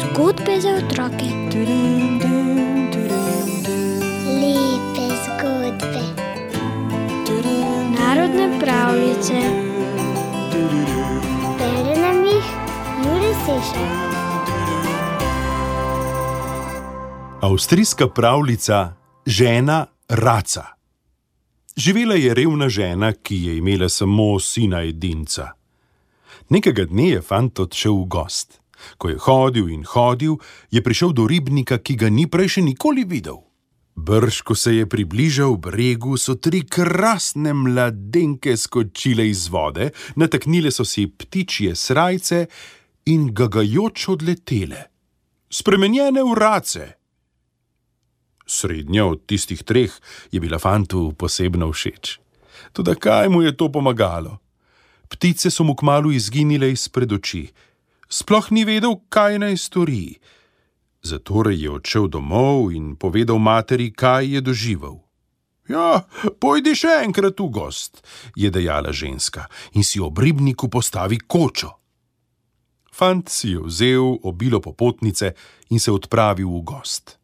Zgodbe za otroke. Lepe zgodbe. Narodne pravljice. Bere nam jih Juri Sešar. Avstrijska pravljica Žena Raca. Živela je revna žena, ki je imela samo sina edinca. Nekega dne je fant odšel v gost. Ko je hodil in hodil, je prišel do ribnika, ki ga ni prej še nikoli videl. Brž, ko se je približal bregu, so tri krasne mladenke skočile iz vode, nataknile so si ptičje srajce in gagajoč odletele. Spremenjene v race. Srednja od tistih treh je bila fantu posebno všeč. Toda kaj mu je to pomagalo? Ptice so mu kmalo izginile izpred oči. Sploh ni vedel, kaj naj stori. Zatorej je odšel domov in povedal materi, kaj je doživel. Ja, pojdi še enkrat v gost, je dejala ženska in si ob ribniku postavi kočo. Fant si je vzel obilo popotnice in se odpravil v gost.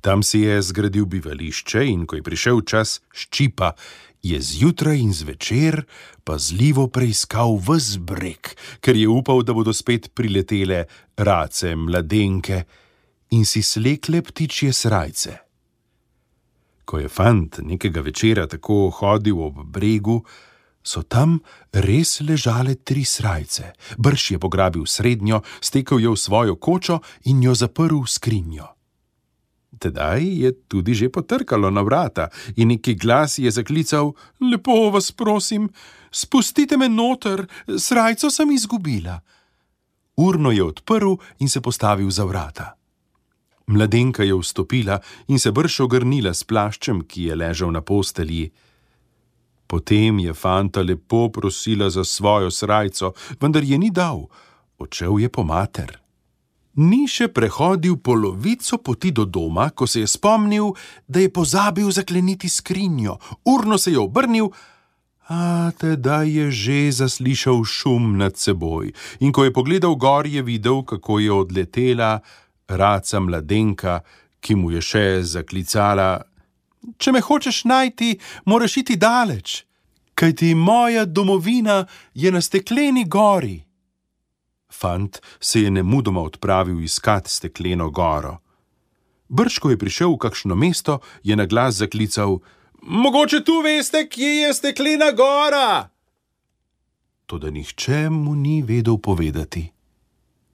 Tam si je zgradil bivališče in ko je prišel čas ščipa, je zjutraj in zvečer pazljivo preiskal vse breg, ker je upal, da bodo spet priletele race, mladenke in si slekle ptičje srajce. Ko je fant nekega večera tako hodil ob bregu, so tam res ležale tri srajce. Brž je pograbil srednjo, stekel jo v svojo kočo in jo zaprl v skrinjo. Tedaj je tudi že potrkalo na vrata in neki glas je zaklical: Lepo vas prosim, spustite me noter, srajco sem izgubila. Urno je odprl in se postavil za vrata. Mladenka je vstopila in se brž ogrnila s plaščem, ki je ležal na postelji. Potem je fanta lepo prosila za svojo srajco, vendar je ni dal, odšel je po mater. Ni še prehodil polovico poti do doma, ko se je spomnil, da je pozabil zakleniti skrinjo. Urno se je obrnil, a tedaj je že zaslišal šum nad seboj. In ko je pogledal gor, je videl, kako je odletela raca mladenka, ki mu je še zaklicala: Če me hočeš najti, moraš iti daleč, kajti moja domovina je na stekleni gori. Fant se je nemudoma odpravil iskat stekleno goro. Brž, ko je prišel v kakšno mesto, je na glas zaklical: Mogoče tu veste, kje je steklena gora? Toda nihče mu ni vedel povedati.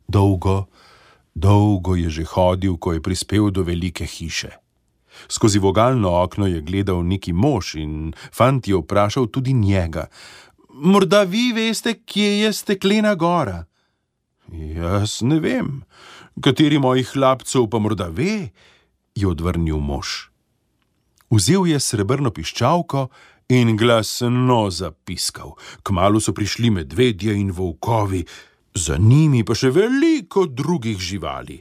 Dolgo, dolgo je že hodil, ko je prispel do velike hiše. Skozi vogalno okno je gledal neki mož in fant je vprašal tudi njega: Morda vi veste, kje je steklena gora? Jaz ne vem, kateri mojih hlapcev pa morda ve, je odvrnil mož. Vzel je srebrno piščalko in glasno zapiskal. Kmalo so prišli medvedje in volkovi, za njimi pa še veliko drugih živali.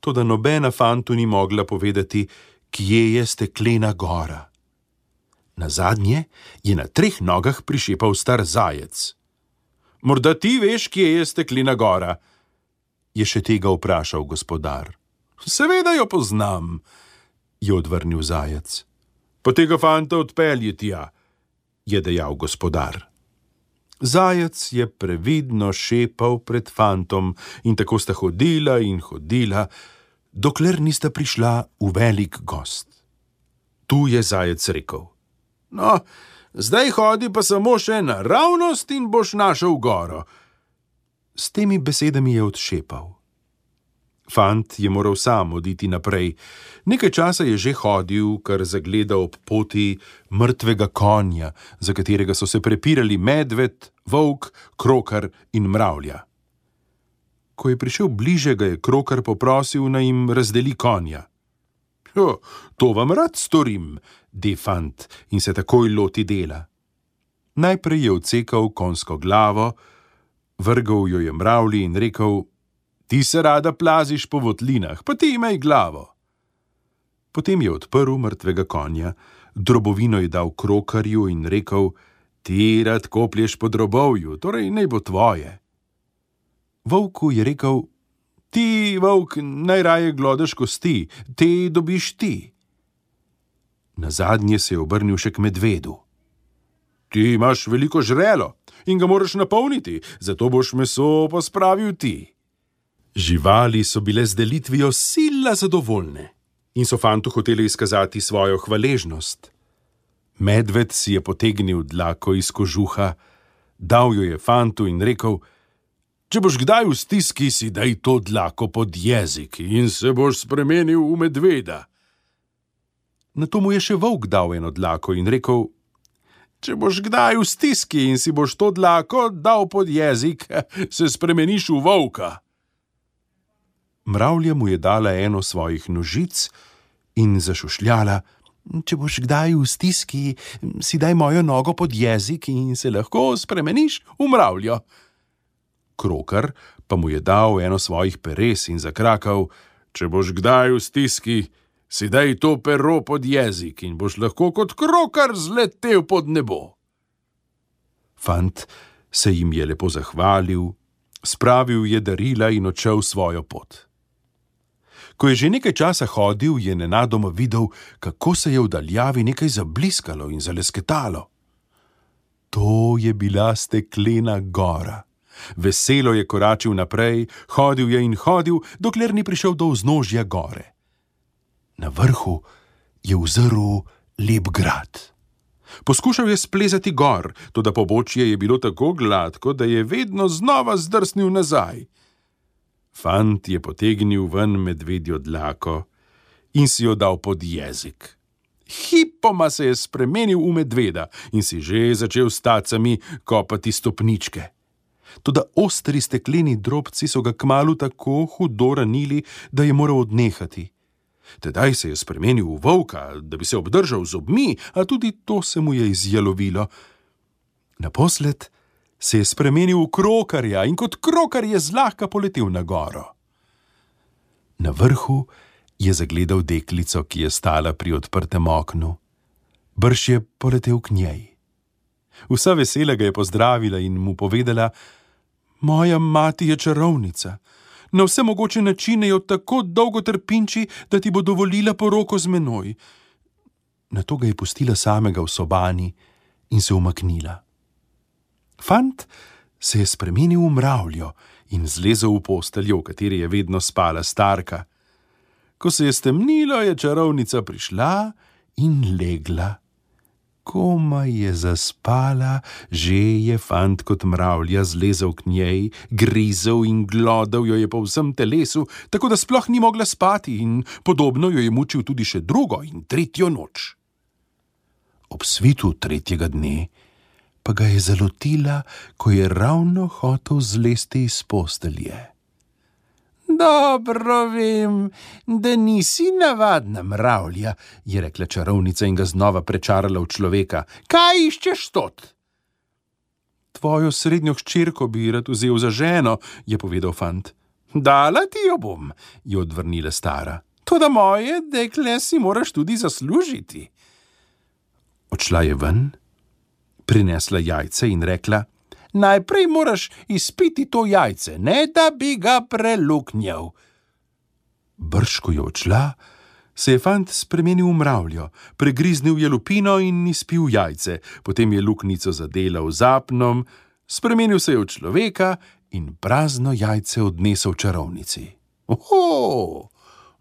Toda nobena fantu ni mogla povedati, kje je steklena gora. Na zadnje je na treh nogah prišepal star zajec. Morda ti veš, kje je steklina gora? Je še tega vprašal gospodar. Seveda jo poznam, je odvrnil zajec. Pa tega fanta odpelji tja, je dejal gospodar. Zajec je previdno šepal pred fantom in tako sta hodila in hodila, dokler nista prišla v velik gost. Tu je zajec rekel: No, zdaj hodi pa samo še naravnost in boš našel goro. S temi besedami je odšepal. Fant je moral sam oditi naprej. Nekaj časa je že hodil, kar zagleda ob poti mrtvega konja, za katerega so se prepirali medved, volk, krokar in mravlja. Ko je prišel bliže, ga je krokar poprosil, naj jim razdeli konja. Jo, to vam rad storim, de fant in se takoj loti dela. Najprej je odsekal konsko glavo, vrgal jo je mravlji in rekel: Ti se rada plaziš po votlinah, pa ti imej glavo. Potem je odprl mrtvega konja, drobovino je dal krokarju in rekel: Ti rad koplješ po drobovju, torej naj bo tvoje. Volku je rekel: Ti, volk, najraje glodeš kosti, te dobiš ti. Na zadnje se je obrnil še k medvedu. Ti imaš veliko žrelo in ga moraš napolniti, zato boš meso pospravil ti. Živali so bile z delitvijo sila zadovoljne in so fantu hoteli izkazati svojo hvaležnost. Medved si je potegnil dlako iz kožuha, dal jo je fantu in rekel: Če boš kdaj v stiski, si daj to dlako pod jezik in se boš spremenil v medveda. Na to mu je še volk dal eno dlako in rekel: Če boš kdaj v stiski in si boš to dlako dal pod jezik, se spremeniš v volka. Mravlja mu je dala eno svojih nožic in zašušljala: Če boš kdaj v stiski, si daj mojo nogo pod jezik in se lahko spremeniš v mravljo. Krokar pa mu je dal eno svojih peres in zakrakal: Če boš kdaj v stiski, si daj to pero pod jezik in boš lahko kot krokar zletel pod nebo. Fant se jim je lepo zahvalil, spravil je darila in odšel svojo pot. Ko je že nekaj časa hodil, je nenadoma videl, kako se je v daljavi nekaj zabliskalo in zalesketalo. To je bila steklena gora. Veselo je koračil naprej, hodil je in hodil, dokler ni prišel do vznožja gore. Na vrhu je vzrl lep grad. Poskušal je splezati gor, toda pobočje je bilo tako gladko, da je vedno znova zdrsnil nazaj. Fant je potegnil ven medvedjo dlako in si jo dal pod jezik. Hipoma se je spremenil v medveda in si že začel s tacami kopati stopničke. Toda ostri stekleni drobci so ga kmalo tako hudo ranili, da je moral odnehati. Tedaj se je spremenil v volka, da bi se obdržal z obmi, a tudi to se mu je izjalovilo. Naposled se je spremenil v krokarja in kot krokar je zlahka poletel na goro. Na vrhu je zagledal deklico, ki je stala pri odprtem oknu. Brž je poletel k njej. Vsa vesela ga je pozdravila in mu povedala: Moja mati je čarovnica. Na vse mogoče načine jo tako dolgo trpinči, da ti bo dovolila poroko z menoj. Na to ga je pustila samega v sobani in se umaknila. Fant se je spremenil v mravljo in zlezel v posteljo, v kateri je vedno spala starka. Ko se je stemnilo, je čarovnica prišla in legla. Koma je zaspala, že je fant kot mravlja zlezel k njej, grizel in glodal jo je po vsem telesu, tako da sploh ni mogla spati, in podobno jo je mučil tudi še drugo in tretjo noč. Ob svitu tretjega dne pa ga je zalotila, ko je ravno hotel zlesti iz postelje. Dobro vem, da nisi navadna mravlja, je rekla čarovnica in ga znova prečarala v človeka. Kaj iščeš tot? Tvojo srednjo hčerko bi rad vzel za ženo, je povedal fant. Dala ti jo bom, je odvrnila stara. Toda moje dekle si moraš tudi zaslužiti. Odšla je ven prinesla jajce in rekla: Najprej moraš izpiti to jajce, ne da bi ga preluknjal. Brško je odšla, se je fant spremenil v mravljo, pregriznil je lupino in izpil jajce, potem je luknico zadelal z apnom, spremenil se je v človeka in prazno jajce odnesel čarovnici. Oho,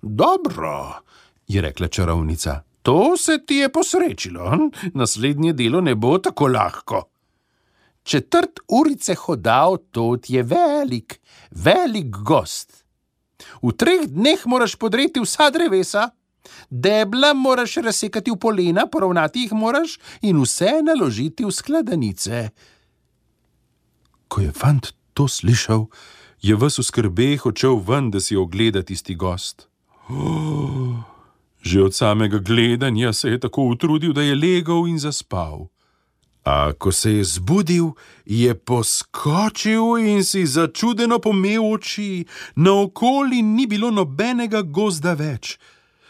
dobro, je rekla čarovnica. To se ti je posrečilo, hm? naslednje delo ne bo tako lahko. Četrt urice hodal, to je velik, velik gost. V treh dneh moraš podreti vsa drevesa, debla moraš razsekati v polena, poravnati jih moraš in vse naložiti v skladanice. Ko je fant to slišal, je vse v skrbeh odšel ven, da si ogleda tisti gost. Oh. Že od samega gledanja se je tako utrudil, da je legel in zaspal. A ko se je zbudil, je poskočil in si začudeno pomel oči, naokoli ni bilo nobenega gozda več.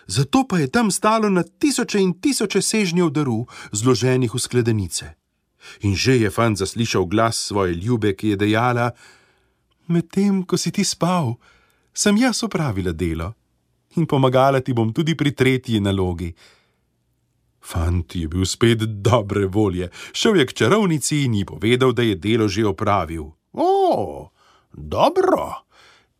Zato pa je tam stalo na tisoče in tisoče sežnjev daru, zloženih v skledenice. In že je fant zaslišal glas svoje ljube, ki je dejala: Medtem ko si ti spal, sem jaz opravila delo in pomagala ti bom tudi pri tretji nalogi. Fant je bil spet dobre volje, šel je k čarovnici in ji povedal, da je delo že opravil. O, dobro,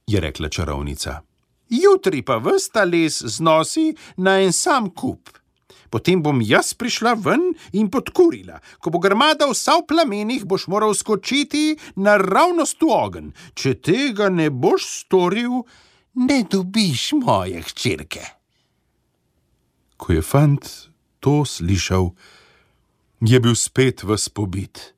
je rekla čarovnica. Jutri pa vsta les znosi na en sam kup. Potem bom jaz prišla ven in podkurila. Ko bo grmada vsa v plamenih, boš moral skočiti naravnost v ogen. Če tega ne boš storil, ne dobiš moje hčerke. Ko je fant to slišal, je bil spet v spobit.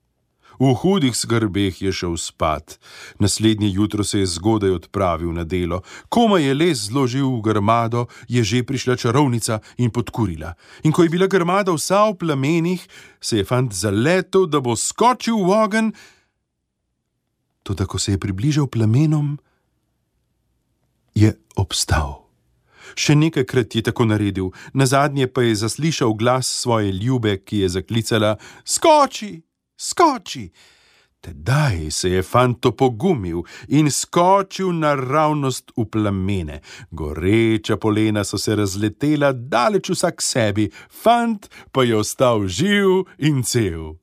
V hudih skrbeh je šel spat, naslednje jutro se je zgodaj odpravil na delo. Koma je les zložil v grmado, je že prišla čarovnica in podkurila. In ko je bila grmada vsa v plamenih, se je fant zaletel, da bo skočil v ogen. Toda, ko se je približal plamenom, je obstal. Še nekajkrat je tako naredil, na zadnje pa je zaslišal glas svoje ljube, ki je zaklicala: Skoči! skoči. Tedaj se je fant opogumil in skočil naravnost v plamene. Goreča polena so se razletela daleč vsak sebi, fant pa je ostal živ in cel.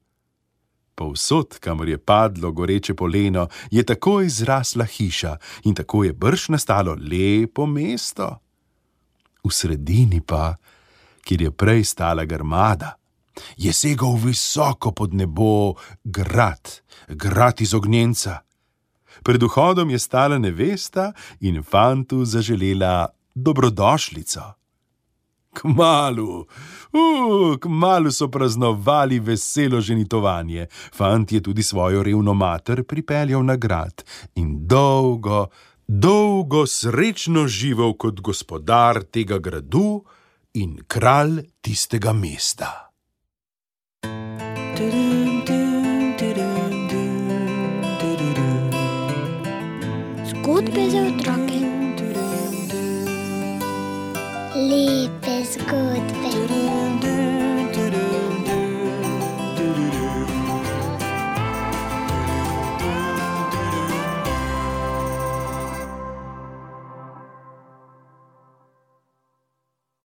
Povsod, kamor je padlo goreče poleno, je tako izrasla hiša in tako je brž nastalo lepo mesto. V sredini pa, kjer je prej stala grmada je segal visoko pod nebo grad, grad iz ognjenca. Pred vhodom je stala nevesta in fantu zaželela dobrodošlico. Kmalu, uh, kmalu so praznovali veselo ženitovanje. Fant je tudi svojo revno mater pripeljal na grad in dolgo, dolgo srečno živel kot gospodar tega gradu in kralj tistega mesta. Zgodbe za otroke.